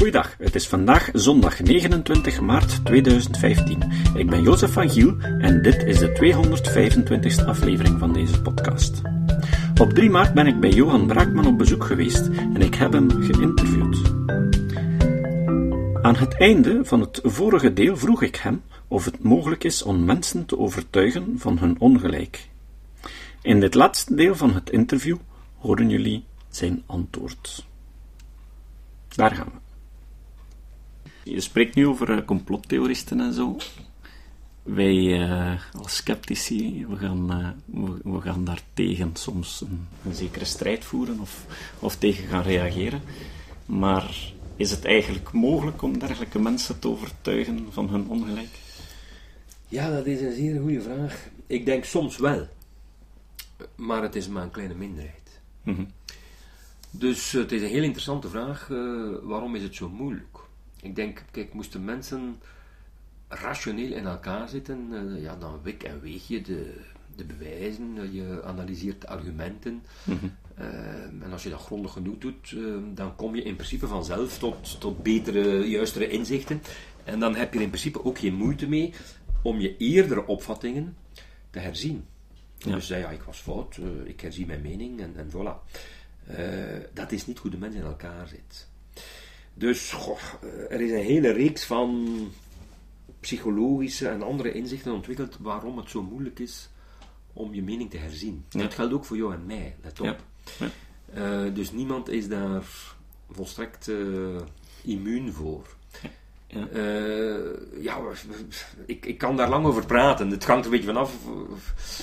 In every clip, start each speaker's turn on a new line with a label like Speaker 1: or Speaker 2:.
Speaker 1: Goeiedag, het is vandaag zondag 29 maart 2015. Ik ben Jozef van Giel en dit is de 225ste aflevering van deze podcast. Op 3 maart ben ik bij Johan Braakman op bezoek geweest en ik heb hem geïnterviewd. Aan het einde van het vorige deel vroeg ik hem of het mogelijk is om mensen te overtuigen van hun ongelijk. In dit laatste deel van het interview horen jullie zijn antwoord. Daar gaan we. Je spreekt nu over uh, complottheoristen en zo. Wij uh, als sceptici, we gaan, uh, we, we, gaan daar tegen soms een, een, zekere strijd voeren of, of tegen gaan reageren. Maar is het eigenlijk mogelijk om dergelijke mensen te overtuigen van hun ongelijk?
Speaker 2: Ja, dat is een zeer goede vraag. Ik denk soms wel. Maar het is maar een kleine minderheid. Mm -hmm. Dus het is een heel interessante vraag. waarom is het zo moeilijk? Ik denk, kijk, moesten mensen rationeel in elkaar zitten, uh, ja, dan wik en weeg je de, de bewijzen, uh, je analyseert de argumenten. Mm -hmm. uh, en als je dat grondig genoeg doet, dan kom je in principe vanzelf tot, tot betere, juistere inzichten. En dan heb je in principe ook geen moeite mee om je eerdere opvattingen te herzien. Ja. Dus ja, ik was fout, ik herzie mijn mening en, en voilà. dat is niet hoe de mens in elkaar zit. Dus goh, er is een hele reeks van psychologische en andere inzichten ontwikkeld waarom het zo moeilijk is om je mening te herzien. Ja. Dat geldt ook voor jou en mij, let op. Ja. Ja. Uh, dus niemand is daar volstrekt uh, immuun voor. Ja, uh, ja ik, ik kan daar lang over praten. Het hangt een beetje vanaf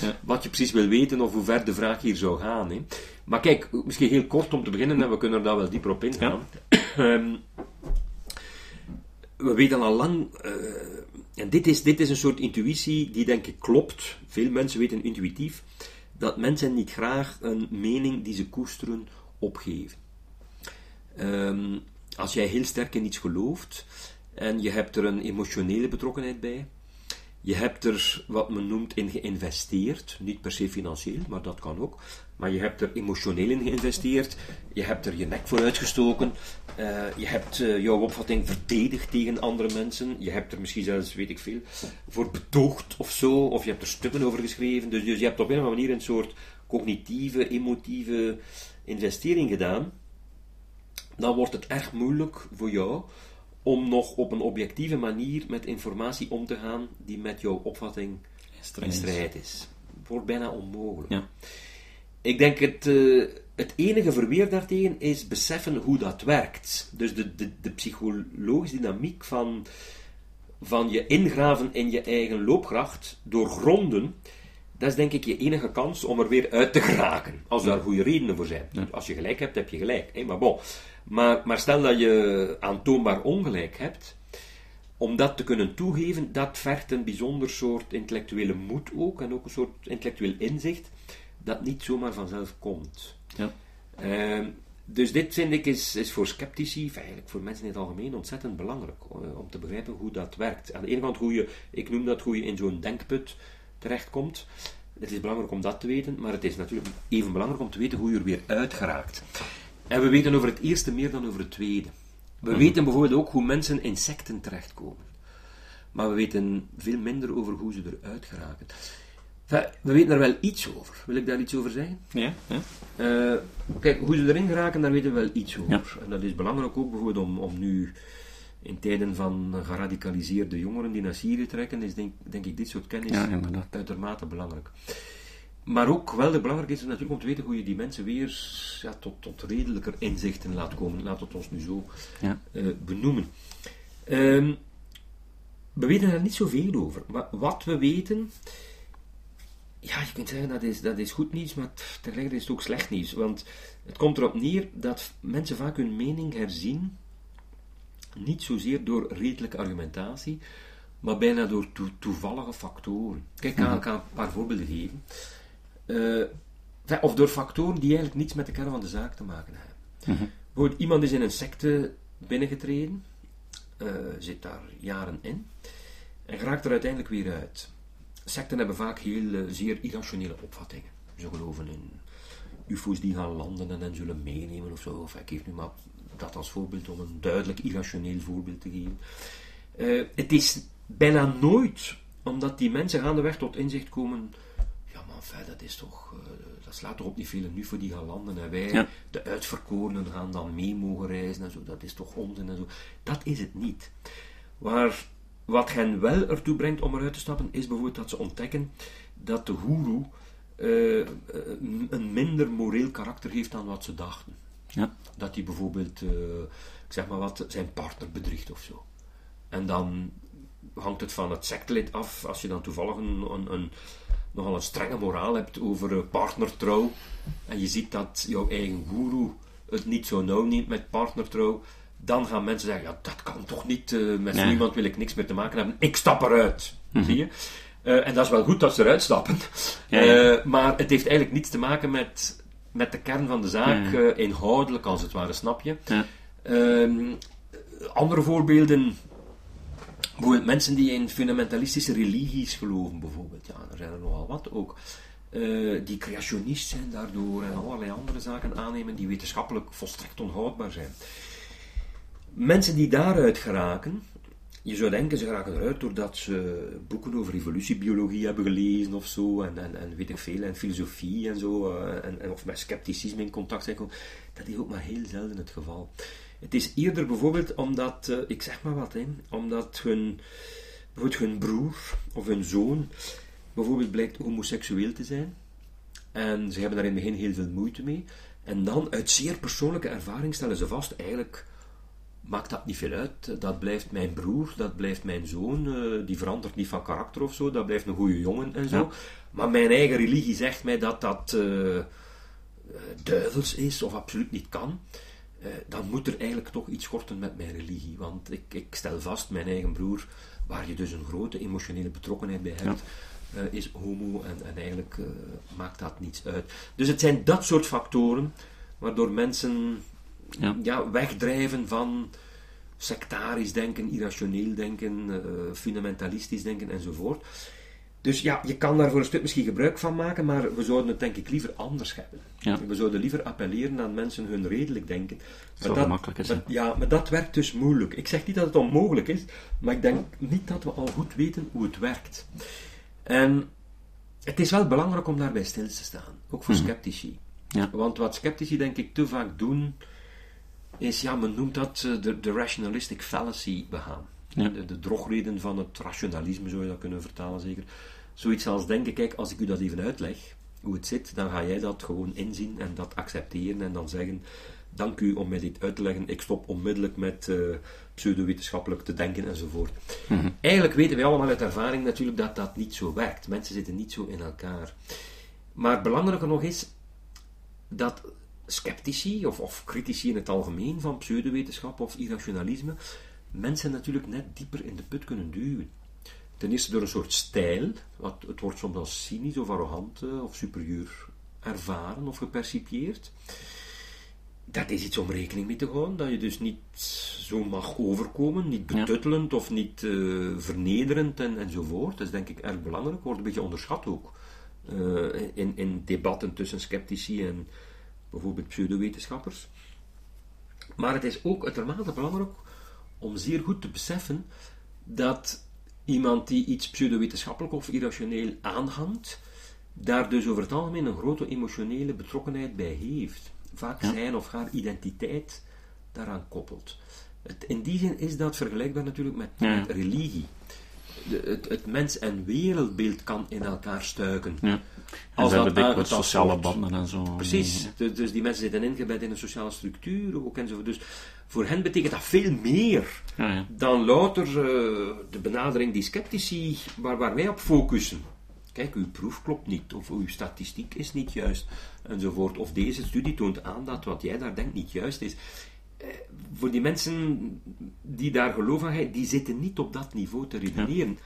Speaker 2: ja. wat je precies wil weten of hoe ver de vraag hier zou gaan. Hè. Maar kijk, misschien heel kort om te beginnen, en we kunnen er daar wel dieper op ingaan. Ja. Um, we weten al lang, uh, en dit is, dit is een soort intuïtie die denk ik klopt. Veel mensen weten intuïtief dat mensen niet graag een mening die ze koesteren opgeven. Um, als jij heel sterk in iets gelooft en je hebt er een emotionele betrokkenheid bij, je hebt er wat men noemt in geïnvesteerd, niet per se financieel, maar dat kan ook. Maar je hebt er emotioneel in geïnvesteerd, je hebt er je nek voor uitgestoken, uh, je hebt uh, jouw opvatting verdedigd tegen andere mensen, je hebt er misschien zelfs, weet ik veel, voor betoogd of zo, of je hebt er stukken over geschreven. Dus, dus je hebt op een of andere manier een soort cognitieve, emotieve investering gedaan. Dan wordt het erg moeilijk voor jou om nog op een objectieve manier met informatie om te gaan die met jouw opvatting in strijd is. Het wordt bijna onmogelijk. Ja. Ik denk het, uh, het enige verweer daartegen is beseffen hoe dat werkt. Dus de, de, de psychologische dynamiek van, van je ingraven in je eigen loopgracht, doorgronden, dat is denk ik je enige kans om er weer uit te geraken. Als daar goede redenen voor zijn. Ja. Als je gelijk hebt, heb je gelijk. Hè? Maar bon. Maar, maar stel dat je aantoonbaar ongelijk hebt, om dat te kunnen toegeven, dat vergt een bijzonder soort intellectuele moed ook, en ook een soort intellectueel inzicht, dat niet zomaar vanzelf komt. Ja. Uh, dus dit vind ik is, is voor sceptici, eigenlijk voor mensen in het algemeen, ontzettend belangrijk uh, om te begrijpen hoe dat werkt. Aan de ene kant hoe je, ik noem dat hoe je in zo'n denkput terechtkomt. Het is belangrijk om dat te weten, maar het is natuurlijk even belangrijk om te weten hoe je er weer uit geraakt. En we weten over het eerste meer dan over het tweede. We mm-hmm. weten bijvoorbeeld ook hoe mensen insecten terechtkomen. Maar we weten veel minder over hoe ze eruit geraken. Enfin, we weten er wel iets over. Wil ik daar iets over zeggen?
Speaker 1: Ja. ja.
Speaker 2: Uh, kijk, hoe ze erin geraken, daar weten we wel iets over. Ja. En dat is belangrijk ook bijvoorbeeld om, om nu in tijden van geradicaliseerde jongeren die naar Syrië trekken, is denk, denk ik dit soort kennis ja, uitermate belangrijk. Maar ook wel belangrijk is natuurlijk om te weten hoe je die mensen weer ja, tot, tot redelijker inzichten laat komen. Laat het ons nu zo ja. uh, benoemen. Um, we weten er niet zoveel over. Maar wat we weten, ja, je kunt zeggen dat is, dat is goed nieuws, maar tegelijkertijd is het ook slecht nieuws. Want het komt erop neer dat mensen vaak hun mening herzien, niet zozeer door redelijke argumentatie, maar bijna door to toevallige factoren. Kijk, ik ga, ik ga een paar voorbeelden geven. Uh, of door factoren die eigenlijk niets met de kern van de zaak te maken hebben. Mm -hmm. iemand is in een secte binnengetreden, uh, zit daar jaren in, en raakt er uiteindelijk weer uit. Secten hebben vaak heel uh, zeer irrationele opvattingen. Ze geloven in UFO's die gaan landen en hen zullen meenemen of zo. Of ik geef nu maar dat als voorbeeld om een duidelijk irrationeel voorbeeld te geven. Eh, het is bijna nooit, omdat die mensen gaandeweg tot inzicht komen, ja maar dat is toch, uh, dat slaat toch op niet veel nu voor die gaan landen en wij, de uitverkorenen, gaan dan mee mogen reizen en zo, dat is toch onzin en zo. Dat is het niet. Waar, wat hen wel ertoe brengt om eruit te stappen, is bijvoorbeeld dat ze ontdekken dat de guru uh, een minder moreel karakter heeft dan wat ze dachten. Ja. Dat hij bijvoorbeeld, uh, ik zeg maar wat, zijn partner bedriegt of zo. En dan hangt het van het sectlid af, als je dan toevallig een, een, een nogal een strenge moraal hebt over partnertrouw, en je ziet dat jouw eigen guru het niet zo nauw neemt met partnertrouw, dan gaan mensen zeggen, ja, dat kan toch niet, uh, met zo iemand wil ik niks meer te maken hebben, ik stap eruit. Mhm. Zie je? Uh, en dat is wel goed dat ze eruit stappen. Uh, maar het heeft eigenlijk niets te maken met, met de kern van de zaak, uh, inhoudelijk als het ware, snap je? Ehm, andere voorbeelden, bijvoorbeeld mensen die in fundamentalistische religies geloven, bijvoorbeeld. Ja, er zijn er nogal wat ook. die creationist zijn daardoor en allerlei andere zaken aannemen die wetenschappelijk volstrekt onhoudbaar zijn. Mensen die daaruit geraken, je zou denken, ze geraken eruit doordat ze boeken over evolutiebiologie hebben gelezen of zo, en, en, en weet ik veel, en filosofie en zo, eh, en, en, of met scepticisme in contact zijn Dat is ook maar heel zelden het geval. Het is eerder bijvoorbeeld omdat, uh, ik zeg maar wat, hè, omdat hun, bijvoorbeeld hun broer of hun zoon bijvoorbeeld blijkt homoseksueel te zijn. En ze hebben daar in het begin heel veel moeite mee. En dan uit zeer persoonlijke ervaring stellen ze vast, eigenlijk maakt dat niet veel uit. Dat blijft mijn broer, dat blijft mijn zoon, uh, die verandert niet van karakter of zo, dat blijft een goede jongen en zo. Maar mijn eigen religie zegt mij dat dat uh, duivels is of absoluut niet kan. dan moet er eigenlijk toch iets schorten met mijn religie. Want ik, ik, stel vast, mijn eigen broer, waar je dus een grote emotionele betrokkenheid bij hebt, is homo en, en eigenlijk maakt dat niets uit. Dus het zijn dat soort factoren waardoor mensen ja. ja. wegdrijven van sectarisch denken, irrationeel denken, uh, fundamentalistisch denken enzovoort. Dus ja, je kan daar voor een stuk misschien gebruik van maken, maar we zouden het denk ik liever anders hebben. Ja. We zouden liever appelleren aan mensen hun redelijk denken.
Speaker 1: Maar dat, makkelijk is,
Speaker 2: ja, maar dat werkt dus moeilijk. Ik zeg niet dat het onmogelijk is, maar ik denk niet dat we al goed weten hoe het werkt. En het is wel belangrijk om daarbij stil te staan, ook voor mhm. sceptici. Ja. Want wat sceptici denk ik te vaak doen, is, ja, men noemt dat eh, de, de rationalistic fallacy begaan. De, de drogreden van het rationalisme zou je dat kunnen vertalen, zeker. Zoiets als denken, kijk, als ik u dat even uitleg, hoe het zit, dan ga jij dat gewoon inzien en dat accepteren en dan zeggen, dank u om mij dit uit te leggen, ik stop onmiddellijk met uh, pseudowetenschappelijk te denken enzovoort. Mhm. Eigenlijk weten wij allemaal uit ervaring natuurlijk dat dat niet zo werkt. Mensen zitten niet zo in elkaar. Maar belangrijker nog is dat sceptici of, of critici in het algemeen van pseudowetenschap of irrationalisme mensen natuurlijk net dieper in de put kunnen duwen. Ten eerste door een soort stijl, wat, het wordt soms als cynisch of arrogant eh, of superieur ervaren of gepercipieerd. Dat is iets om rekening mee te houden, dat je dus niet zo mag overkomen, niet betuttelend of niet uh, vernederend en, enzovoort. Dat is denk ik erg belangrijk, wordt een beetje onderschat ook. Uh, in, in debatten tussen sceptici en bijvoorbeeld pseudowetenschappers. Maar het is ook uitermate belangrijk om zeer goed te beseffen dat iemand die iets pseudowetenschappelijk of irrationeel aanhangt, daar dus over het algemeen een grote emotionele betrokkenheid bij heeft. Vaak zijn of haar identiteit daaraan koppelt. Het, in die zin is dat vergelijkbaar natuurlijk met, met religie. De, het, het, mens- en wereldbeeld kan in elkaar stuiken. Ja.
Speaker 1: Als dat dikwijls sociale banden en zo.
Speaker 2: Precies. Dus, dus, die mensen zitten ingebed in een sociale structuur ook enzovoort. Dus voor hen betekent dat veel meer ja, ja. dan louter uh, de benadering die sceptici, waar, waar wij op focussen. Kijk, uw proef klopt niet, of uw statistiek is niet juist, enzovoort. Of deze studie toont aan dat wat jij daar denkt niet juist is. Eh, voor die mensen die daar geloof aan hebben, die zitten niet op dat niveau te redeneren.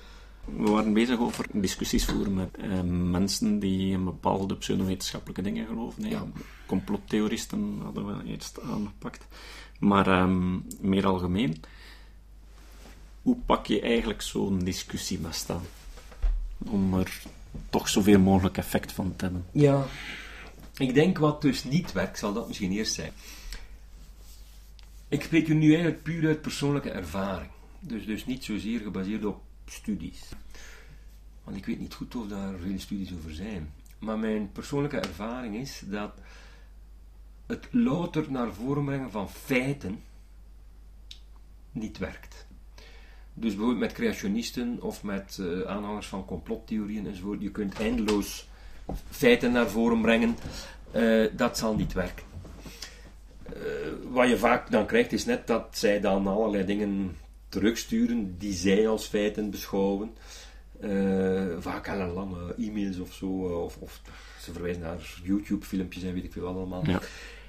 Speaker 1: We waren bezig over discussies voeren met eh, mensen die in bepaalde pseudowetenschappelijke dingen geloven. Ja. Complottheoristen hadden we eerst aangepakt. Maar ehm, meer algemeen, hoe pak je eigenlijk zo'n discussie met staan? Om er toch zoveel mogelijk effect van te hebben.
Speaker 2: Ja, ik denk wat dus niet werkt, zal dat misschien eerst zijn. Ik spreek u nu eigenlijk puur uit persoonlijke ervaring. Dus, dus niet zozeer gebaseerd op studies. Want ik weet niet goed of daar veel studies over zijn. Maar mijn persoonlijke ervaring is dat het louter naar voren brengen van feiten niet werkt. Dus bijvoorbeeld met creationisten of met uh, aanhangers van complottheorieën enzovoort, je kunt eindeloos feiten naar voren brengen, uh, dat zal niet werken. Uh, wat je vaak dan krijgt is net dat zij dan allerlei dingen terugsturen die zij als feiten beschouwen. vaak hele lange e-mails of zo, of, of, ze verwijzen naar YouTube-filmpjes en weet ik veel allemaal. Ja.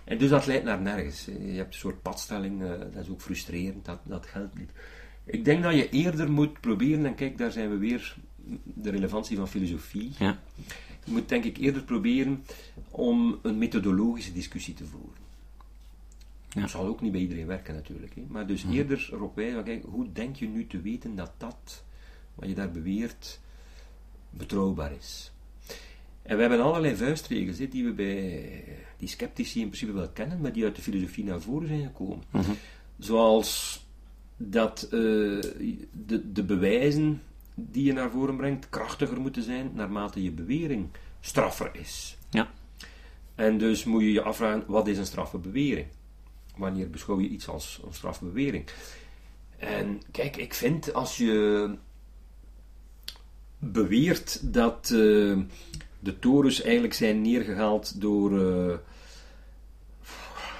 Speaker 2: En dus dat leidt naar nergens. Je hebt een soort padstelling, dat is ook frustrerend, dat, dat geldt niet. Ik denk dat je eerder moet proberen, en kijk, daar zijn we weer, de relevantie van filosofie. Ja. Je moet denk ik eerder proberen om een methodologische discussie te voeren. Ja. Dat zal ook niet bij iedereen werken natuurlijk. Hè. Maar dus mhm. eerder erop wijzen, kijk, hoe denk je nu te weten dat dat, wat je daar beweert, betrouwbaar is? En we hebben allerlei vuistregels hè, die we bij die sceptici in principe wel kennen, maar die uit de filosofie naar voren zijn gekomen. Mhm. Zoals dat uh, de, de bewijzen die je naar voren brengt krachtiger moeten zijn naarmate je bewering straffer is. Ja. En dus moet je je afvragen, wat is een straffe bewering? Wanneer beschouw je iets als een straffe bewering? En kijk, ik vind als je beweert dat uh, de torens eigenlijk zijn neergehaald door uh,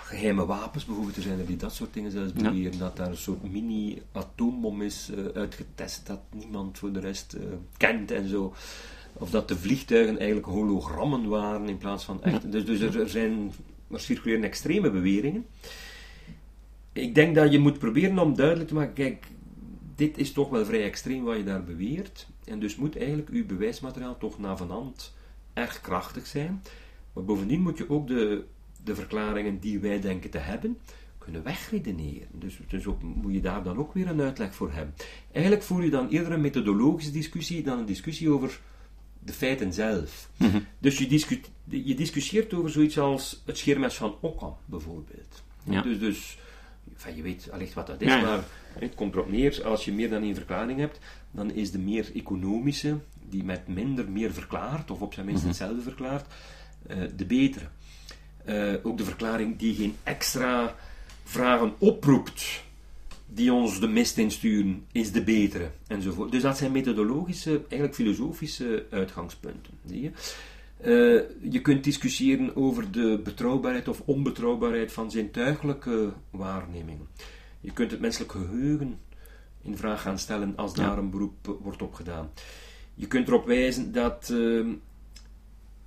Speaker 2: geheime wapens bijvoorbeeld. Er zijn er die dat soort dingen zelfs beweren. Dat daar een soort mini-atoombom is uh, uitgetest dat niemand voor de rest kent en zo. Of dat de vliegtuigen eigenlijk hologrammen waren in plaats van echt. Dus, dus er, er, zijn, er circuleren extreme beweringen. Ik denk dat je moet proberen om duidelijk te maken: kijk, dit is toch wel vrij extreem wat je daar beweert. En dus moet eigenlijk uw bewijsmateriaal toch navenant erg krachtig zijn. Maar bovendien moet je ook de de verklaringen die wij denken te hebben, kunnen wegredeneren. Dus, dus ook, moet je daar dan ook weer een uitleg voor hebben. Eigenlijk voer je dan eerder een methodologische discussie dan een discussie over de feiten zelf. Mhm. Dus je, discu je discussieert over zoiets als het scheermes van Occam, bijvoorbeeld. Ja. Dus, dus enfin, je weet allicht wat dat is, maar het komt erop neer, als je meer dan één verklaring hebt, dan is de meer economische, die met minder meer verklaart, of op zijn minst mhm. hetzelfde verklaart, uh, de betere. Uh, ook de verklaring die geen extra vragen oproept, die ons de mist insturen, is de betere, enzovoort. Dus dat zijn methodologische, eigenlijk filosofische uitgangspunten. Zie je? Uh, je kunt discussiëren over de betrouwbaarheid of onbetrouwbaarheid van zintuigelijke waarnemingen. Je kunt het menselijk geheugen in vraag gaan stellen als daar een beroep wordt op gedaan. Je kunt erop wijzen dat uh,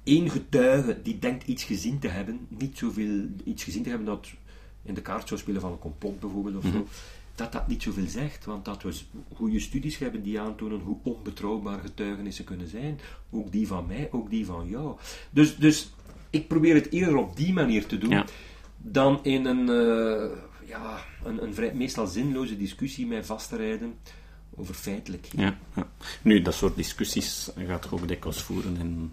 Speaker 2: één getuige die denkt iets gezien te hebben, niet zoveel iets gezien te hebben dat in de kaart zou spelen van een complot bijvoorbeeld of zo, mhm. Dat dat niet zoveel zegt, want dat we goede studies hebben die aantonen hoe onbetrouwbaar getuigenissen kunnen zijn, ook die van mij, ook die van jou. Dus, dus ik probeer het eerder op die manier te doen, dan in een, uh, ja, een, een vrij, meestal zinloze discussie mij vast te rijden over feitelijkheden.
Speaker 1: Ja, ja. Nu, dat soort discussies gaat er ook dikwijls voeren in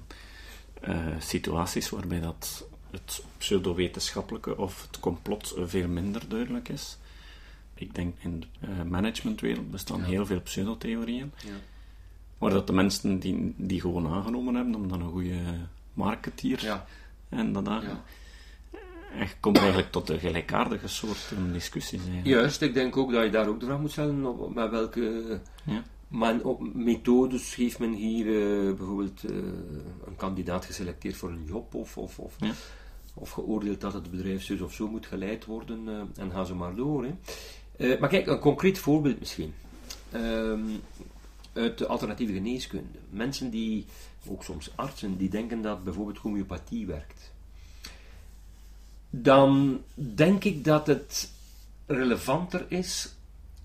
Speaker 1: uh, situaties waarbij dat het pseudowetenschappelijke of het complot veel minder duidelijk is. Ik denk in de uh, managementwereld bestaan heel veel pseudotheorieën, ja. waar dat de mensen die, die gewoon aangenomen hebben om dan een goede marketeer ja. en dat ja. En je komt eigenlijk tot een gelijkaardige soort discussies.
Speaker 2: Juist, ik denk ook dat je daar ook de vraag moet stellen op, met welke. Maar op methodes geeft men hier uh, bijvoorbeeld uh, een kandidaat geselecteerd voor een job of, of, of, ja. of geoordeeld dat het bedrijf zo of zo moet geleid worden uh, en ga zo maar door. Hè. Maar kijk, een concreet voorbeeld misschien. Ehm, uit de alternatieve geneeskunde. Mensen die, ook soms artsen, die denken dat bijvoorbeeld homeopathie werkt. Dan denk ik dat het relevanter is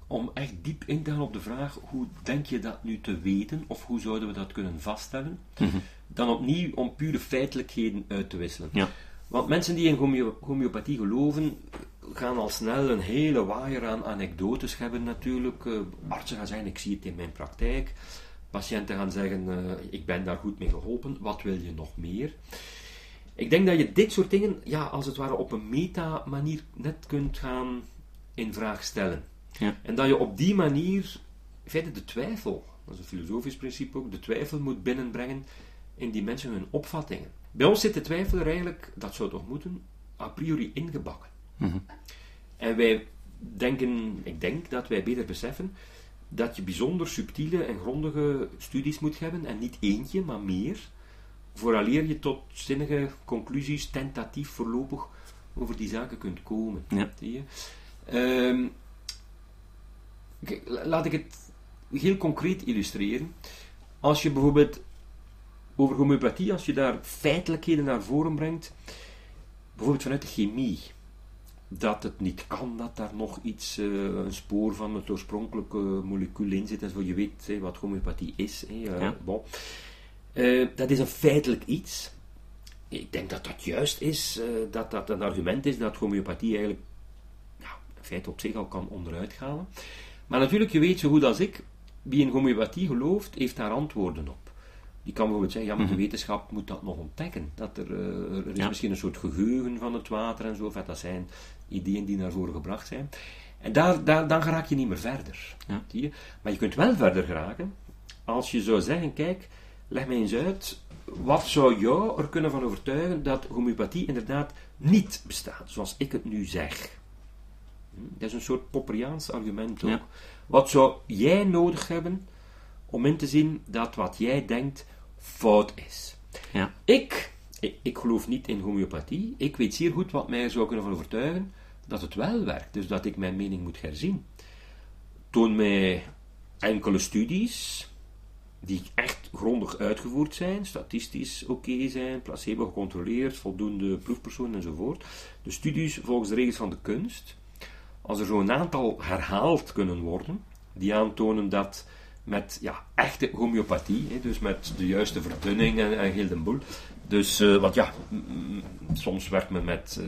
Speaker 2: om echt diep in te gaan op de vraag hoe denk je dat nu te weten of hoe zouden we dat kunnen vaststellen, mhm. dan opnieuw om pure feitelijkheden uit te wisselen. Ja. Want mensen die in homeopathie geloven, gaan al snel een hele waaier aan anekdotes hebben natuurlijk. Uh, artsen gaan zeggen, ik zie het in mijn praktijk. Patiënten gaan zeggen, uh, ik ben daar goed mee geholpen, wat wil je nog meer? Ik denk dat je dit soort dingen, ja, als het ware op een meta-manier net kunt gaan in vraag stellen.
Speaker 1: Ja.
Speaker 2: En dat je op die manier, in feite de twijfel, dat is een filosofisch principe ook, de twijfel moet binnenbrengen in die mensen hun opvattingen. Bij ons zit de twijfel er eigenlijk, dat zou toch moeten, a priori ingebakken. En wij denken, ik denk dat wij beter beseffen dat je bijzonder subtiele en grondige studies moet hebben, en niet eentje, maar meer, vooraleer je tot zinnige conclusies, tentatief voorlopig, over die zaken kunt komen.
Speaker 1: Ja.
Speaker 2: Zie je? Ehm, laat ik het heel concreet illustreren. Als je bijvoorbeeld over homeopathie, als je daar feitelijkheden naar voren brengt, bijvoorbeeld vanuit de chemie, dat het niet kan, dat daar nog iets, eh, een spoor van het oorspronkelijke molecuul in zit, en zo je weet wat homeopathie is. Eh,
Speaker 1: Ja.
Speaker 2: bon. Eh, dat is een feitelijk iets. Ik denk dat dat juist is, dat dat een argument is dat homeopathie eigenlijk nou, in feite op zich al kan onderuit halen. Maar natuurlijk, je weet zo goed als ik, wie in homeopathie gelooft, heeft daar antwoorden op. Die kan bijvoorbeeld zeggen, ja, maar de wetenschap moet dat nog ontdekken. Dat er, eh, er is
Speaker 1: Ja.
Speaker 2: misschien een soort geheugen van het water en zo. Dat zijn ideeën die naar voren gebracht zijn. En daar, daar, dan geraak je niet meer verder.
Speaker 1: Ja.
Speaker 2: Zie je? Maar je kunt wel verder geraken als je zou zeggen, kijk, leg mij eens uit, wat zou jou er kunnen van overtuigen dat homeopathie inderdaad niet bestaat, zoals ik het nu zeg? Hm, Dat is een soort Popperiaans argument ook.
Speaker 1: Ja.
Speaker 2: Wat zou jij nodig hebben om in te zien dat wat jij denkt fout is?
Speaker 1: Ja.
Speaker 2: Ik, ik, ik geloof niet in homeopathie. Ik weet zeer goed wat mij er zou kunnen van overtuigen dat het wel werkt. Dus dat ik mijn mening moet herzien. Toon mij enkele studies die echt grondig uitgevoerd zijn, statistisch oké zijn, placebo gecontroleerd, voldoende proefpersonen enzovoort. De studies volgens de regels van de kunst. Als er zo'n aantal herhaald kunnen worden, die aantonen dat met ja, echte homeopathie, hè, dus met de juiste verdunning en, en heel de boel. Dus, eh, want ja, mm, soms werkt men met, eh,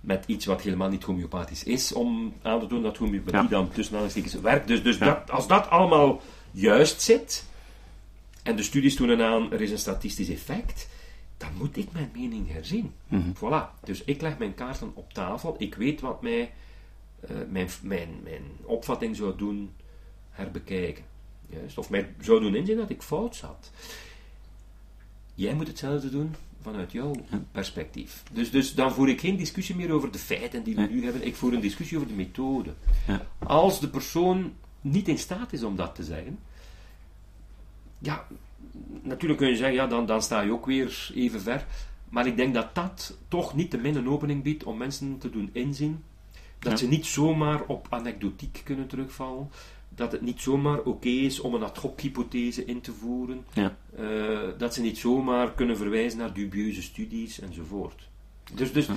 Speaker 2: met iets wat helemaal niet homeopathisch is, om aan te doen dat homeopathie
Speaker 1: Ja.
Speaker 2: dan tussen aanhalingstekens werkt. Dus, dus
Speaker 1: Ja.
Speaker 2: dat, als dat allemaal juist zit, en de studies tonen aan, er is een statistisch effect, dan moet ik mijn mening herzien. Voilà. Dus ik leg mijn kaarten op tafel, ik weet wat mij, eh, mijn, mijn, mijn opvatting zou doen herbekijken. Juist. Of mij zou doen inzien dat ik fout zat. Jij moet hetzelfde doen vanuit jouw perspectief. Dus, dus dan voer ik geen discussie meer over de feiten die we nu hebben, ik voer een discussie over de methode.
Speaker 1: Ja.
Speaker 2: Als de persoon niet in staat is om dat te zeggen, ja, natuurlijk kun je zeggen, ja, dan, dan sta je ook weer even ver. Maar ik denk dat dat toch niet te min een opening biedt om mensen te doen inzien dat ze niet zomaar op anekdotiek kunnen terugvallen. Dat het niet zomaar oké is om een ad hoc hypothese in te voeren.
Speaker 1: Ja.
Speaker 2: eh, dat ze niet zomaar kunnen verwijzen naar dubieuze studies enzovoort. Dus, dus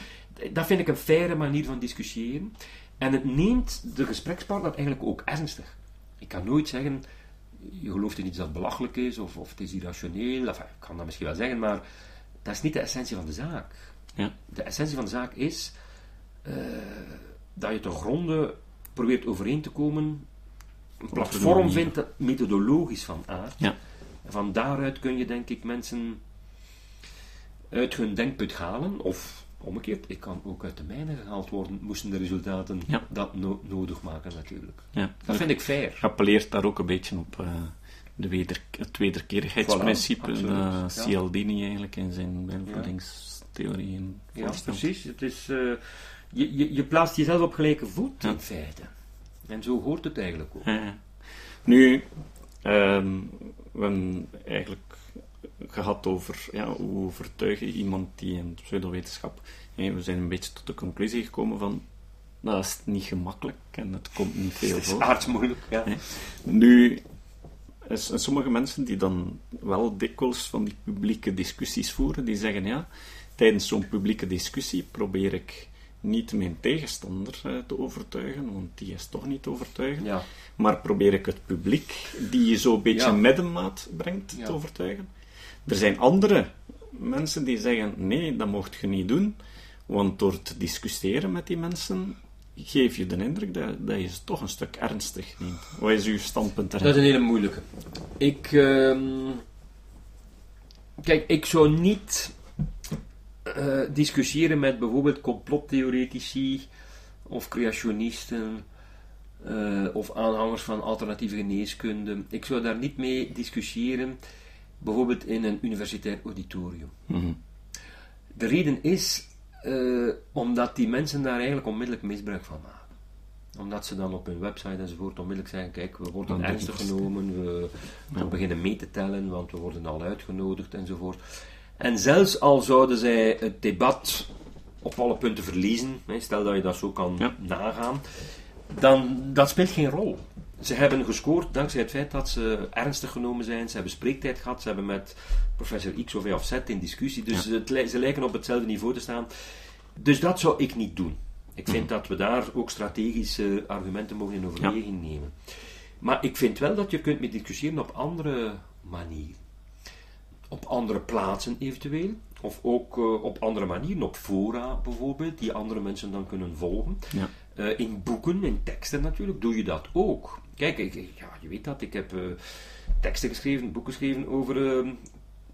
Speaker 2: dat vind ik een faire manier van discussiëren. En het neemt de gesprekspartner eigenlijk ook ernstig. Ik kan nooit zeggen, je gelooft in iets dat belachelijk is of, of het is irrationeel. Enfin, ik kan dat misschien wel zeggen, maar dat is niet de essentie van de zaak.
Speaker 1: Ja.
Speaker 2: De essentie van de zaak is eh, dat je te gronden probeert overeen te komen, een
Speaker 1: de
Speaker 2: platform vindt dat methodologisch van aard.
Speaker 1: Ja.
Speaker 2: En van daaruit kun je, denk ik, mensen uit hun denkput halen, of omgekeerd, ik kan ook uit de mijne gehaald worden, moesten de resultaten
Speaker 1: Ja.
Speaker 2: dat no- nodig maken, natuurlijk.
Speaker 1: Ja.
Speaker 2: Dat vind ik fair.
Speaker 1: appelleert daar ook een beetje op eh, de weder, het wederkerigheidsprincipe
Speaker 2: Voilà, ja.
Speaker 1: Cialdini eigenlijk in zijn beïnvloedingstheorieën
Speaker 2: Ja, precies. Het is, eh, je, je, je plaatst jezelf op gelijke voet,
Speaker 1: Ja.
Speaker 2: in feite. En zo hoort het eigenlijk ook.
Speaker 1: Ja. Nu, ehm, we hebben eigenlijk gehad over ja, hoe overtuig je iemand die in pseudowetenschap. hè, we zijn een beetje tot de conclusie gekomen van dat is niet gemakkelijk en het komt niet veel
Speaker 2: Het is
Speaker 1: voor.
Speaker 2: aardsmoeilijk, ja.
Speaker 1: Nu, zijn sommige mensen die dan wel dikwijls van die publieke discussies voeren, die zeggen ja, tijdens zo'n publieke discussie probeer ik niet mijn tegenstander eh, te overtuigen, want die is toch niet te overtuigen,
Speaker 2: Ja.
Speaker 1: maar probeer ik het publiek, die je zo'n beetje
Speaker 2: Ja.
Speaker 1: middenmaat brengt,
Speaker 2: Ja.
Speaker 1: te overtuigen. Er zijn andere mensen die zeggen nee, dat mocht je niet doen, want door te discussiëren met die mensen geef je de indruk dat, dat je ze toch een stuk ernstig neemt. Wat is uw standpunt
Speaker 2: Dat
Speaker 1: daarin?
Speaker 2: is een hele moeilijke. Ik, ehm, kijk, ik zou niet eh, discussiëren met bijvoorbeeld complottheoretici of creationisten eh, of aanhangers van alternatieve geneeskunde. Ik zou daar niet mee discussiëren, bijvoorbeeld in een universitair auditorium.
Speaker 1: Mhm.
Speaker 2: De reden is eh, omdat die mensen daar eigenlijk onmiddellijk misbruik van maken. Omdat ze dan op hun website enzovoort onmiddellijk zeggen: Kijk, we worden
Speaker 1: Dan
Speaker 2: ernstig
Speaker 1: we
Speaker 2: genomen, we, we beginnen mee te tellen, want we worden al uitgenodigd enzovoort. En zelfs al zouden zij het debat op alle punten verliezen, stel dat je dat zo kan
Speaker 1: Ja.
Speaker 2: nagaan, dan dat speelt geen rol. Ze hebben gescoord dankzij het feit dat ze ernstig genomen zijn. Ze hebben spreektijd gehad. Ze hebben met professor X of Y of Z in discussie. Dus het ze lijken op hetzelfde niveau te staan. Dus dat zou ik niet doen. Ik vind dat we daar ook strategische argumenten mogen in overweging nemen. Maar ik vind wel dat je kunt mee discussiëren op andere manieren. Op andere plaatsen eventueel. Of ook eh, op andere manieren, op fora bijvoorbeeld, die andere mensen dan kunnen volgen.
Speaker 1: Ja.
Speaker 2: Eh, in boeken, in teksten natuurlijk, doe je dat ook. Kijk, ik, ja, je weet dat, ik heb eh, teksten geschreven, boeken geschreven over eh,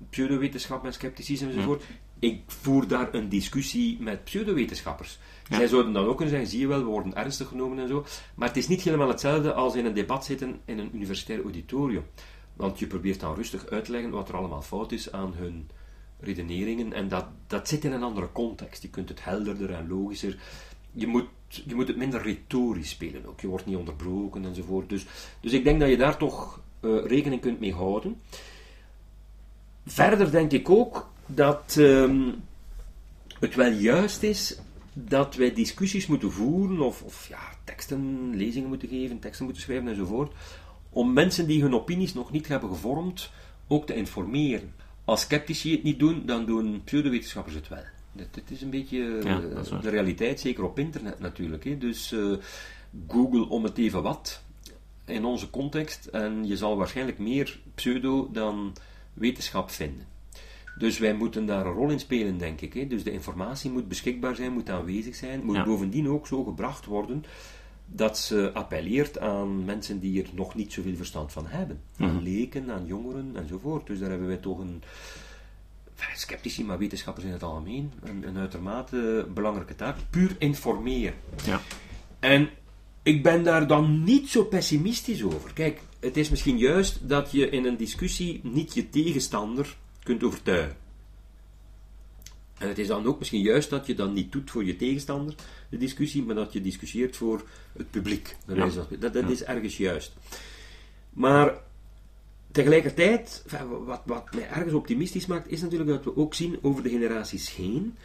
Speaker 2: pseudowetenschap en scepticisme enzovoort. Ik voer daar een discussie met pseudowetenschappers.
Speaker 1: Ja.
Speaker 2: Zij zouden dan ook kunnen zeggen, zie je wel, we worden ernstig genomen en zo. Maar het is niet helemaal hetzelfde als in een debat zitten in een universitair auditorium. Want je probeert dan rustig uit te leggen wat er allemaal fout is aan hun redeneringen. En dat, dat zit in een andere context. Je kunt het helderder en logischer. Je moet, je moet het minder retorisch spelen ook. Je wordt niet onderbroken enzovoort. Dus, dus ik denk dat je daar toch eh, rekening kunt mee houden. Verder denk ik ook dat ehm, het wel juist is dat wij discussies moeten voeren, of, of ja, teksten, lezingen moeten geven, teksten moeten schrijven enzovoort, om mensen die hun opinies nog niet hebben gevormd ook te informeren. Als sceptici het niet doen, dan doen pseudowetenschappers het wel. Dit, is een beetje
Speaker 1: Ja,
Speaker 2: eh,
Speaker 1: is
Speaker 2: de realiteit, zeker op internet natuurlijk. Hè. Dus eh, Google om het even wat in onze context en je zal waarschijnlijk meer pseudo dan wetenschap vinden. Dus wij moeten daar een rol in spelen, denk ik. Hè. Dus de informatie moet beschikbaar zijn, moet aanwezig zijn, moet
Speaker 1: Ja.
Speaker 2: bovendien ook zo gebracht worden dat ze appelleert aan mensen die er nog niet zoveel verstand van hebben. Aan leken, aan jongeren enzovoort. Dus daar hebben wij toch een, sceptici, maar wetenschappers in het algemeen, een, een uitermate belangrijke taak. Puur informeren.
Speaker 1: Ja.
Speaker 2: En ik ben daar dan niet zo pessimistisch over. Kijk, het is misschien juist dat je in een discussie niet je tegenstander kunt overtuigen. En het is dan ook misschien juist dat je dan niet doet voor je tegenstander, de discussie, maar dat je discussieert voor het publiek.
Speaker 1: Ja.
Speaker 2: van spreken. Dat, dat is ergens juist. Maar tegelijkertijd, wat, wat mij ergens optimistisch maakt, is natuurlijk dat we ook zien over de generaties heen,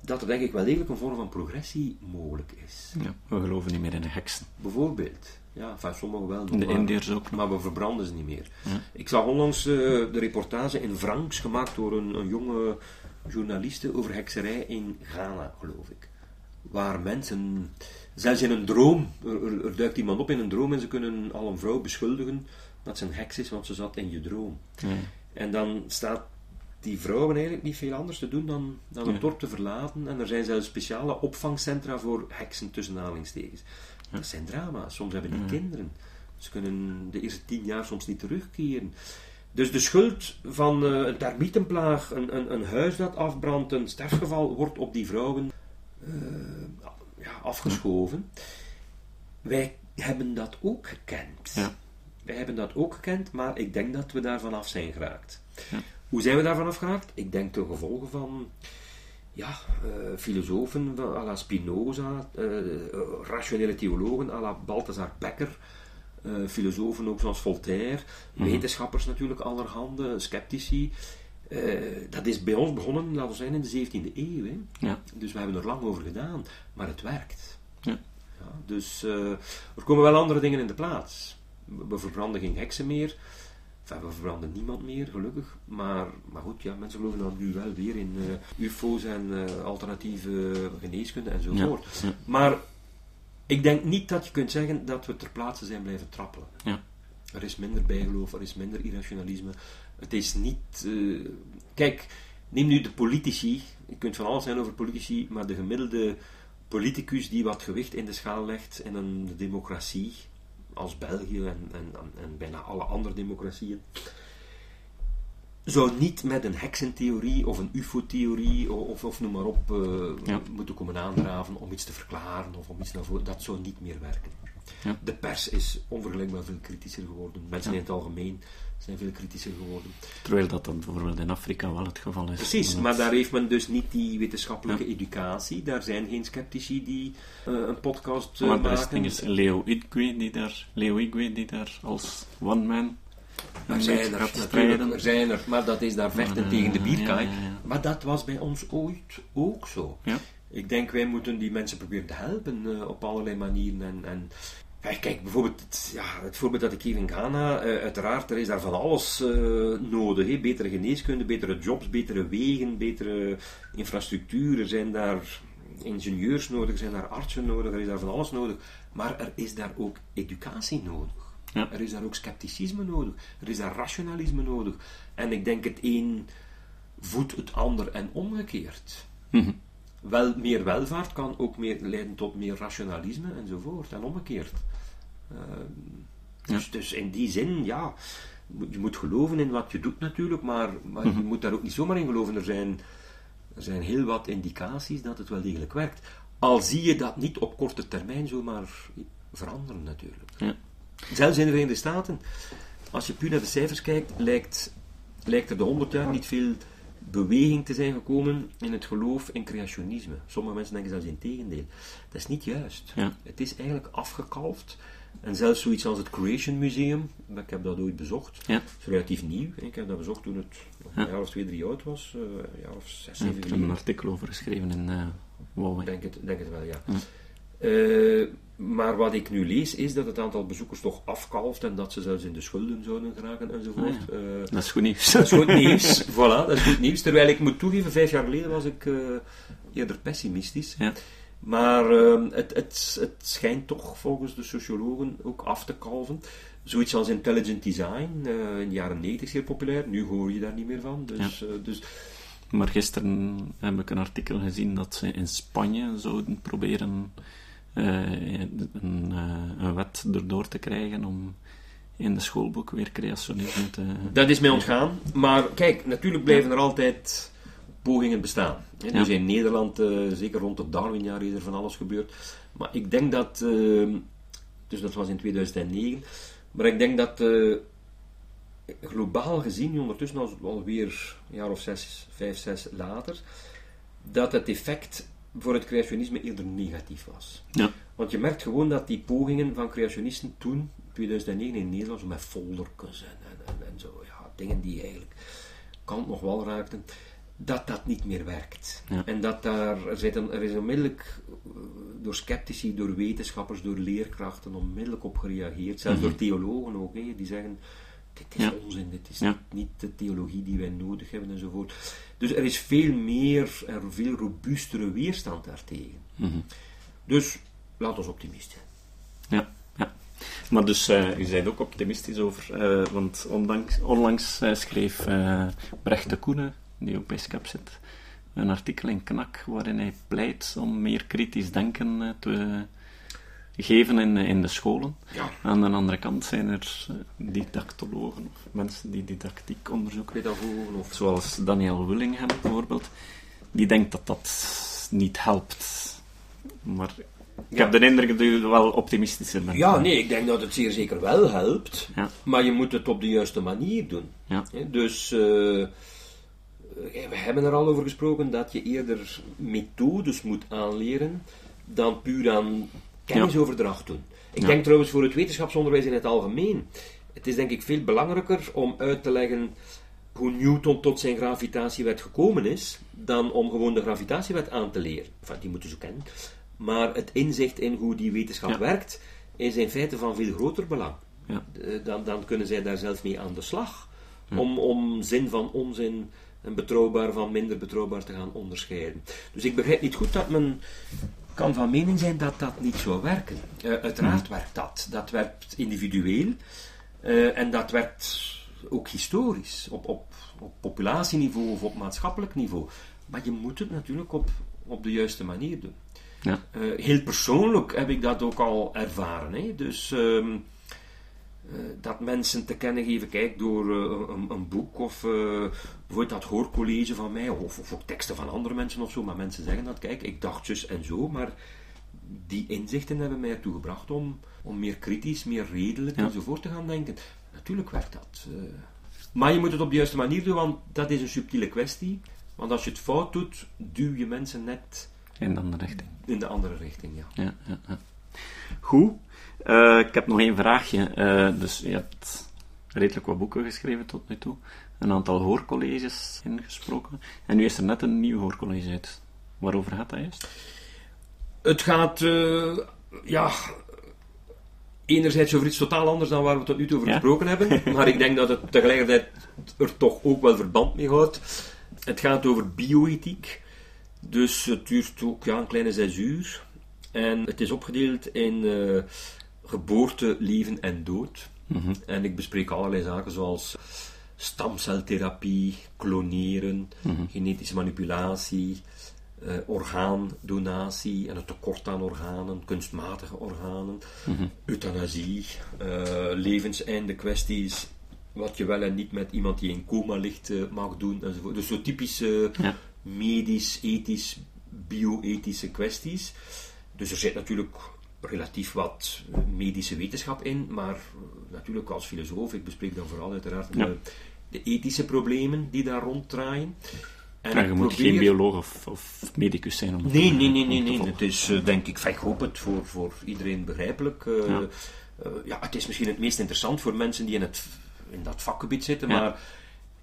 Speaker 2: dat er denk ik wel degelijk een vorm van progressie mogelijk is.
Speaker 1: ja. We geloven niet meer in de heksen.
Speaker 2: Bijvoorbeeld. Ja, enfin, sommigen wel. nog,
Speaker 1: De
Speaker 2: maar-
Speaker 1: Indiërs ook.
Speaker 2: Maar we verbranden ze niet meer.
Speaker 1: Ja.
Speaker 2: Ik zag onlangs eh, de reportage in Franks gemaakt door een, een jonge journaliste over hekserij in Ghana, geloof ik. Waar mensen, zelfs in een droom, er, duikt iemand op in een droom en ze kunnen al een vrouw beschuldigen dat ze een heks is, want ze zat in je droom.
Speaker 1: Ja.
Speaker 2: En dan staat die vrouwen eigenlijk niet veel anders te doen dan, dan het
Speaker 1: Ja.
Speaker 2: dorp te verlaten. En er zijn zelfs speciale opvangcentra voor heksen tussen aanhalingstekens. Dat zijn drama's. Soms hebben die kinderen. Ze kunnen de eerste tien jaar soms niet terugkeren. Dus de schuld van eh, een termietenplaag, een, een, een huis dat afbrandt, een sterfgeval, wordt op die vrouwen eh, ja, afgeschoven. Wij hebben dat ook gekend.
Speaker 1: Ja.
Speaker 2: Wij hebben dat ook gekend, maar ik denk dat we daarvan af zijn geraakt.
Speaker 1: Ja.
Speaker 2: Hoe zijn we daarvan afgeraakt? Ik denk ten gevolge van ja, eh, filosofen à la Spinoza, eh, eh, rationele theologen à la Balthazar Becker, eh, filosofen ook zoals Voltaire, wetenschappers natuurlijk allerhande, sceptici. Eh, dat is bij ons begonnen, laten we zeggen, in de 17e eeuw. Hè.
Speaker 1: Ja.
Speaker 2: Dus we hebben er lang over gedaan, maar het werkt.
Speaker 1: Ja.
Speaker 2: Ja, dus eh, er komen wel andere dingen in de plaats. We, we verbranden geen heksen meer. Enfin, we verbranden niemand meer, gelukkig. Maar, maar goed, ja, mensen geloven dan nu wel weer in UFO's en alternatieve geneeskunde enzovoort. Maar ik denk niet dat je kunt zeggen dat we ter plaatse zijn blijven trappelen.
Speaker 1: Ja.
Speaker 2: Er is minder bijgeloof, er is minder irrationalisme. Het is niet. eh, Kijk, neem nu de politici. Je kunt van alles zijn over politici, maar de gemiddelde politicus die wat gewicht in de schaal legt in een democratie, als België en, en, en bijna alle andere democratieën, zou niet met een heksentheorie of een ufo-theorie of, of, noem maar op eh,
Speaker 1: Ja.
Speaker 2: moeten komen aandraven om iets te verklaren of om iets naar voren. Dat zou niet meer werken.
Speaker 1: Ja.
Speaker 2: De pers is onvergelijkbaar veel kritischer geworden. Mensen
Speaker 1: Ja.
Speaker 2: in het algemeen zijn veel kritischer geworden.
Speaker 1: Terwijl dat dan bijvoorbeeld in Afrika wel het geval is.
Speaker 2: Precies, maar daar heeft men dus niet die wetenschappelijke educatie. Daar zijn geen sceptici die eh, een podcast eh,
Speaker 1: Maar er is
Speaker 2: maken.
Speaker 1: dinges Leo Igwe die daar, Leo Igwe die daar als one man
Speaker 2: Er zijn er, natuurlijk, er zijn er, maar dat is daar vechten
Speaker 1: Maar,
Speaker 2: tegen de bierkaai.
Speaker 1: ja, ja, ja.
Speaker 2: Maar dat was bij ons ooit ook zo.
Speaker 1: Ja.
Speaker 2: Ik denk, wij moeten die mensen proberen te helpen eh, op allerlei manieren. En, en kijk, bijvoorbeeld het, ja, het voorbeeld dat ik geef in Ghana, eh, uiteraard, er is daar van alles eh, nodig. Hè. Betere geneeskunde, betere jobs, betere wegen, betere infrastructuur. Er zijn daar ingenieurs nodig, er zijn daar artsen nodig, er is daar van alles nodig. Maar er is daar ook educatie nodig.
Speaker 1: Ja.
Speaker 2: Er is daar ook scepticisme nodig. Er is daar rationalisme nodig. En ik denk het een voedt het ander en omgekeerd.
Speaker 1: Mhm.
Speaker 2: Wel, meer welvaart kan ook meer leiden tot meer rationalisme enzovoort. En omgekeerd. Ehm, dus, dus in die zin, ja, je moet geloven in wat je doet natuurlijk, maar, maar je moet daar ook niet zomaar in geloven. Er zijn, er zijn heel wat indicaties dat het wel degelijk werkt. Al zie je dat niet op korte termijn zomaar veranderen natuurlijk.
Speaker 1: Ja.
Speaker 2: Zelfs in de Verenigde Staten, als je puur naar de cijfers kijkt, lijkt, lijkt er de 100 jaar niet veel beweging te zijn gekomen in het geloof in creationisme. Sommige mensen denken zelfs in tegendeel. Dat is niet juist.
Speaker 1: Ja.
Speaker 2: Het is eigenlijk afgekalfd. En zelfs zoiets als het Creation Museum, ik heb dat ooit bezocht,
Speaker 1: Ja.
Speaker 2: is relatief nieuw. Ik heb dat bezocht toen het een
Speaker 1: Ja.
Speaker 2: jaar of twee, drie oud was. eh, een jaar of zes,
Speaker 1: Ja,
Speaker 2: zeven
Speaker 1: ik heb er een artikel over geschreven in uh, Huawei.
Speaker 2: Ik denk het, denk het wel, ja.
Speaker 1: Ja.
Speaker 2: Eh, maar wat ik nu lees, is dat het aantal bezoekers toch afkalft en dat ze zelfs in de schulden zouden geraken enzovoort.
Speaker 1: Ah,
Speaker 2: Eh,
Speaker 1: Dat is goed nieuws.
Speaker 2: dat is goed nieuws. voilà, dat is goed nieuws. Terwijl ik moet toegeven, vijf jaar geleden was ik eh, eerder pessimistisch.
Speaker 1: Ja.
Speaker 2: Maar ehm, het, het, het schijnt toch volgens de sociologen ook af te kalven. Zoiets als intelligent design, in de jaren 90 zeer populair. Nu hoor je daar niet meer van. Dus, dus
Speaker 1: Maar gisteren heb ik een artikel gezien dat ze in Spanje zouden proberen een, eh, een wet erdoor te krijgen om in de schoolboek weer creationisme te...
Speaker 2: Dat is mij ontgaan. Maar kijk, natuurlijk blijven er altijd pogingen bestaan. Hè. Dus
Speaker 1: Ja.
Speaker 2: in Nederland, eh, zeker rond het Darwinjaar, is er van alles gebeurd. Maar ik denk dat, eh, dus dat was in 2009, maar ik denk dat eh, globaal gezien, nu ondertussen al, alweer een jaar of zes, vijf, zes later, dat het effect voor het creationisme eerder negatief was.
Speaker 1: Ja.
Speaker 2: Want je merkt gewoon dat die pogingen van creationisten toen, 2009 in Nederland, zo met foldertjes en, en, en, zo, ja, dingen die eigenlijk kant nog wel raakten, dat dat niet meer werkt.
Speaker 1: Ja.
Speaker 2: En dat daar, er, zit een, er is onmiddellijk eh, door sceptici, door wetenschappers, door leerkrachten onmiddellijk op gereageerd. Zelfs door theologen ook, hè, die zeggen, dit is
Speaker 1: Ja.
Speaker 2: onzin, dit is
Speaker 1: Ja.
Speaker 2: niet de theologie die wij nodig hebben enzovoort. Dus er is veel meer en veel robuustere weerstand daartegen.
Speaker 1: Mhm.
Speaker 2: Dus, laat ons optimist zijn.
Speaker 1: Ja, ja. Maar dus, eh u bent ook optimistisch over, eh, want ondanks, onlangs eh, schreef Brecht de Koene, die op ISCAP zit, een artikel in Knak waarin hij pleit om meer kritisch denken te geven in, in de scholen.
Speaker 2: Ja.
Speaker 1: Aan de andere kant zijn er eh, didactologen of mensen die didactiek onderzoeken,
Speaker 2: Pedagogen of
Speaker 1: zoals Daniel Willingham bijvoorbeeld, die denkt dat dat niet helpt. Maar ik heb de indruk dat u wel optimistischer bent.
Speaker 2: Ja, nee, ik denk dat het zeer zeker wel helpt.
Speaker 1: Ja.
Speaker 2: Maar je moet het op de juiste manier doen.
Speaker 1: Ja.
Speaker 2: Dus, eh, eh, we hebben er al over gesproken dat je eerder methodes moet aanleren dan puur aan kennisoverdracht doen. Ik denk trouwens voor het wetenschapsonderwijs in het algemeen. Het is denk ik veel belangrijker om uit te leggen hoe Newton tot zijn gravitatiewet gekomen is, dan om gewoon de gravitatiewet aan te leren. Enfin, die moeten ze kennen. Maar het inzicht in hoe die wetenschap
Speaker 1: Ja.
Speaker 2: werkt, is in feite van veel groter belang.
Speaker 1: Ja.
Speaker 2: Eh, Dan, dan kunnen zij daar zelf mee aan de slag. Om, om zin van onzin en betrouwbaar van minder betrouwbaar te gaan onderscheiden. Dus ik begrijp niet goed dat men kan van mening zijn dat dat niet zou werken. Eh, uiteraard werkt dat. Dat werkt individueel. eh, en dat werkt ook historisch. Op, op, op populatieniveau of op maatschappelijk niveau. Maar je moet het natuurlijk op, op de juiste manier doen.
Speaker 1: Ja.
Speaker 2: Eh, heel persoonlijk heb ik dat ook al ervaren. Hè? Dus ehm, eh, dat mensen te kennen geven, kijk, door eh, een, een, boek of uh, bijvoorbeeld dat hoorcollege van mij, of, of, ook teksten van andere mensen of zo, maar mensen zeggen dat, kijk, ik dacht zus en zo, maar die inzichten hebben mij ertoe gebracht om, om meer kritisch, meer redelijk ja. enzovoort te gaan denken. Natuurlijk werkt dat. maar je moet het op de juiste manier doen, want dat is een subtiele kwestie. Want als je het fout doet, duw je mensen net...
Speaker 1: In de andere richting.
Speaker 2: In de andere richting, ja.
Speaker 1: ja, ja, ja. Goed. Uh, ik heb nog één vraagje. Uh, dus je hebt redelijk wat boeken geschreven tot nu toe. Een aantal hoorcolleges ingesproken. En nu is er net een nieuw hoorcollege uit. Waarover gaat dat juist?
Speaker 2: Het gaat, uh, ja, enerzijds over iets totaal anders dan waar we tot nu toe over gesproken hebben. Maar ik denk dat het tegelijkertijd er toch ook wel verband mee houdt. Het gaat over bioethiek. Dus het duurt ook ja, een kleine zes uur. En het is opgedeeld in uh, geboorte, leven en dood. Mhm. En ik bespreek allerlei zaken zoals stamceltherapie, kloneren, mhm. genetische manipulatie, uh, orgaandonatie en het tekort aan organen, kunstmatige organen, mm euthanasie, uh, levenseinde kwesties, wat je wel en niet met iemand die in coma ligt mag doen enzovoort. Dus zo typische medisch, ethisch, bioethische kwesties. Dus er zit natuurlijk relatief wat medische wetenschap in, maar natuurlijk als filosoof, ik bespreek dan vooral uiteraard de, de, ethische problemen die daar ronddraaien.
Speaker 1: En ja, je moet geen bioloog of, of, medicus zijn om
Speaker 2: Nee, nee, nee, nee, nee. Het is uh, denk ik, ik hoop het voor, voor iedereen begrijpelijk. Uh, ja. Uh, ja. het is misschien het meest interessant voor mensen die in, het, in dat vakgebied zitten, maar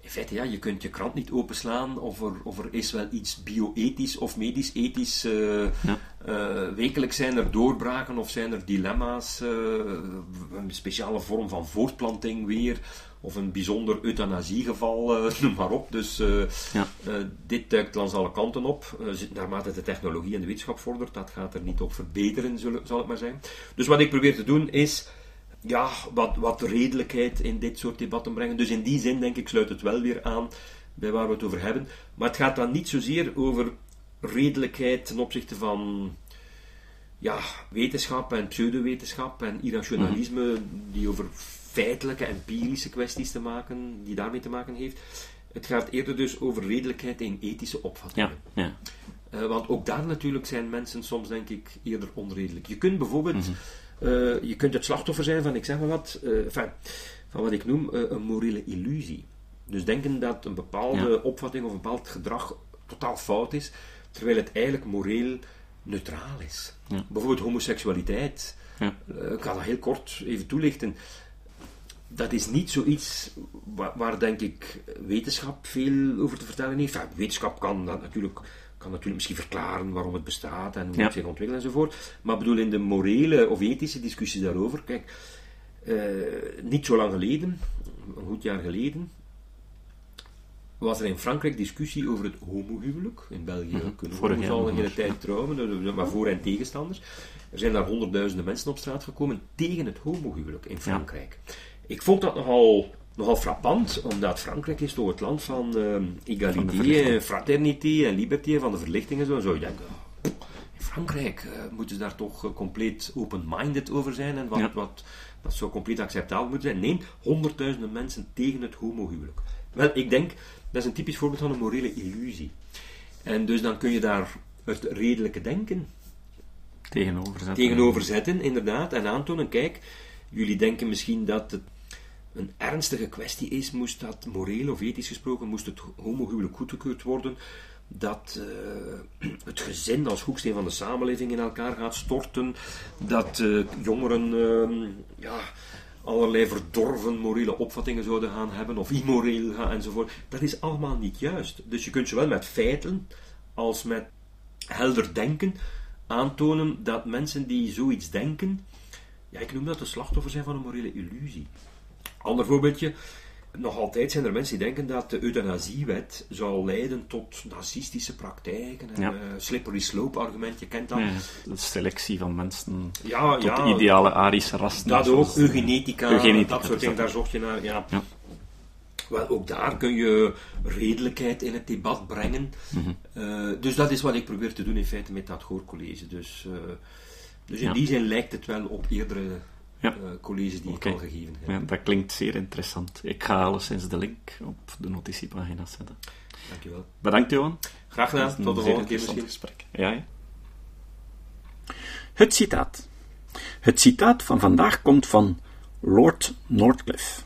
Speaker 2: in feite, ja, je kunt je krant niet openslaan of er, of er is wel iets bioethisch of medisch-ethisch. Uh, wekelijks zijn er doorbraken of zijn er dilemma's, uh, een speciale vorm van voortplanting weer, of een bijzonder euthanasiegeval, noem maar op. Dus ja. dit duikt langs alle kanten op. naarmate de technologie en de wetenschap vordert, dat gaat er niet op verbeteren, zal het maar zijn. Dus wat ik probeer te doen is ja, wat, wat redelijkheid in dit soort debatten brengen. Dus in die zin, denk ik, sluit het wel weer aan bij waar we het over hebben. Maar het gaat dan niet zozeer over redelijkheid ten opzichte van ja, wetenschap en pseudowetenschap en irrationalisme, die over feitelijke, empirische kwesties te maken, die daarmee te maken heeft. Het gaat eerder dus over redelijkheid in ethische opvattingen. Ja, ja. Uh, want ook daar natuurlijk zijn mensen soms, denk ik, eerder onredelijk. Je kunt bijvoorbeeld mhm. Uh, je kunt het slachtoffer zijn van, ik zeg maar wat, uh, enfin, van wat ik noem uh, een morele illusie. Dus denken dat een bepaalde opvatting of een bepaald gedrag totaal fout is, terwijl het eigenlijk moreel neutraal is. Ja. Bijvoorbeeld homoseksualiteit. Ja. ik ga dat heel kort even toelichten. Dat is niet zoiets waar, waar denk ik wetenschap veel over te vertellen heeft. Enfin, wetenschap kan dat natuurlijk kan natuurlijk misschien verklaren waarom het bestaat en hoe het zich ontwikkelt enzovoort. Maar bedoel, in de morele of ethische discussies daarover, kijk, uh, niet zo lang geleden, een goed jaar geleden, was er in Frankrijk discussie over het homohuwelijk. In België mm kunnen we al een hele tijd trouwen, maar voor- en tegenstanders. Er zijn daar honderdduizenden mensen op straat gekomen tegen het homohuwelijk in Frankrijk. Ik vond dat nogal nogal frappant, omdat Frankrijk is toch het land van uh, egalité, fraternité en liberté, van de verlichting en zo. En zo je denkt, oh, in Frankrijk uh, moeten ze daar toch uh, compleet open-minded over zijn en wat, ja. wat, wat zou compleet acceptabel moeten zijn. Nee, honderdduizenden mensen tegen het homohuwelijk. Wel, ik denk, dat is een typisch voorbeeld van een morele illusie. En dus dan kun je daar het redelijke denken
Speaker 1: tegenover zetten.
Speaker 2: tegenover zetten, inderdaad, en aantonen, kijk, jullie denken misschien dat het een ernstige kwestie is, moest dat moreel of ethisch gesproken, moest het homohuwelijk goedgekeurd worden, dat uh, het gezin als hoeksteen van de samenleving in elkaar gaat storten, dat uh, jongeren uh, ja, allerlei verdorven morele opvattingen zouden gaan hebben, of immoreel gaan enzovoort. Dat is allemaal niet juist. Dus je kunt zowel met feiten als met helder denken aantonen dat mensen die zoiets denken, ja, ik noem dat de slachtoffer zijn van een morele illusie. Ander voorbeeldje. Nog altijd zijn er mensen die denken dat de euthanasiewet zou leiden tot nazistische praktijken. En, ja. uh, slippery slope argument, je kent dat. Ja,
Speaker 1: de selectie van mensen ja, tot de ideale Arische rassen.
Speaker 2: Dat ook, eugenetica, eugenetica, dat soort dingen, daar zocht je naar. Ja. Wel, ook daar kun je redelijkheid in het debat brengen. Mm -hmm. uh, dus dat is wat ik probeer te doen in feite met dat hoorcollege. Dus, uh, dus in die zin lijkt het wel op eerdere
Speaker 1: Ja.
Speaker 2: colleges die
Speaker 1: Oké.
Speaker 2: ik al gegeven heb.
Speaker 1: Ja, dat klinkt zeer interessant. Ik ga alleszins de link op de notitiepagina zetten.
Speaker 2: Dankjewel.
Speaker 1: Bedankt, Johan.
Speaker 2: Graag gedaan. Tot de volgende keer misschien.
Speaker 1: gesprek. Ja, ja. Het citaat. Het citaat van vandaag komt van Lord Northcliffe.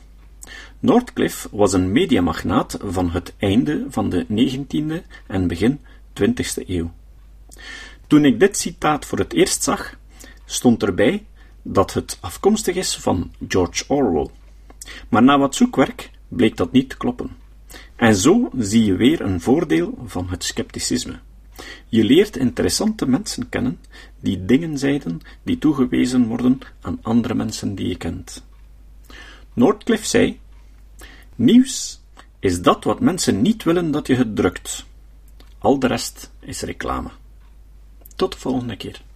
Speaker 1: Northcliffe was een mediamagnaat van het einde van de 19e en begin 20e eeuw. Toen ik dit citaat voor het eerst zag, stond erbij dat het afkomstig is van George Orwell. Maar na wat zoekwerk bleek dat niet te kloppen. En zo zie je weer een voordeel van het scepticisme. Je leert interessante mensen kennen die dingen zeiden die toegewezen worden aan andere mensen die je kent. Northcliffe zei: Nieuws is dat wat mensen niet willen dat je het drukt. Al de rest is reclame. Tot de volgende keer.